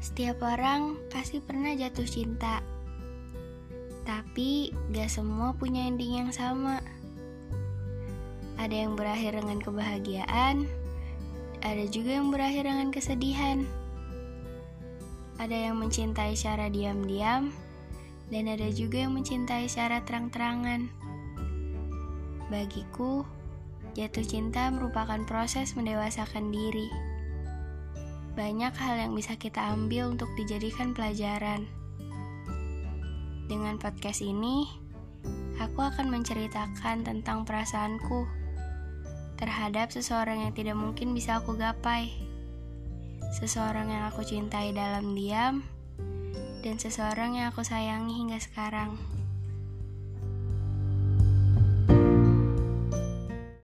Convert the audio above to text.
Setiap orang pasti pernah jatuh cinta, tapi gak semua punya ending yang sama. Ada yang berakhir dengan kebahagiaan, ada juga yang berakhir dengan kesedihan. Ada yang mencintai secara diam-diam, dan ada juga yang mencintai secara terang-terangan. Bagiku, jatuh cinta merupakan proses mendewasakan diri banyak hal yang bisa kita ambil untuk dijadikan pelajaran. Dengan podcast ini, aku akan menceritakan tentang perasaanku terhadap seseorang yang tidak mungkin bisa aku gapai, seseorang yang aku cintai dalam diam, dan seseorang yang aku sayangi hingga sekarang.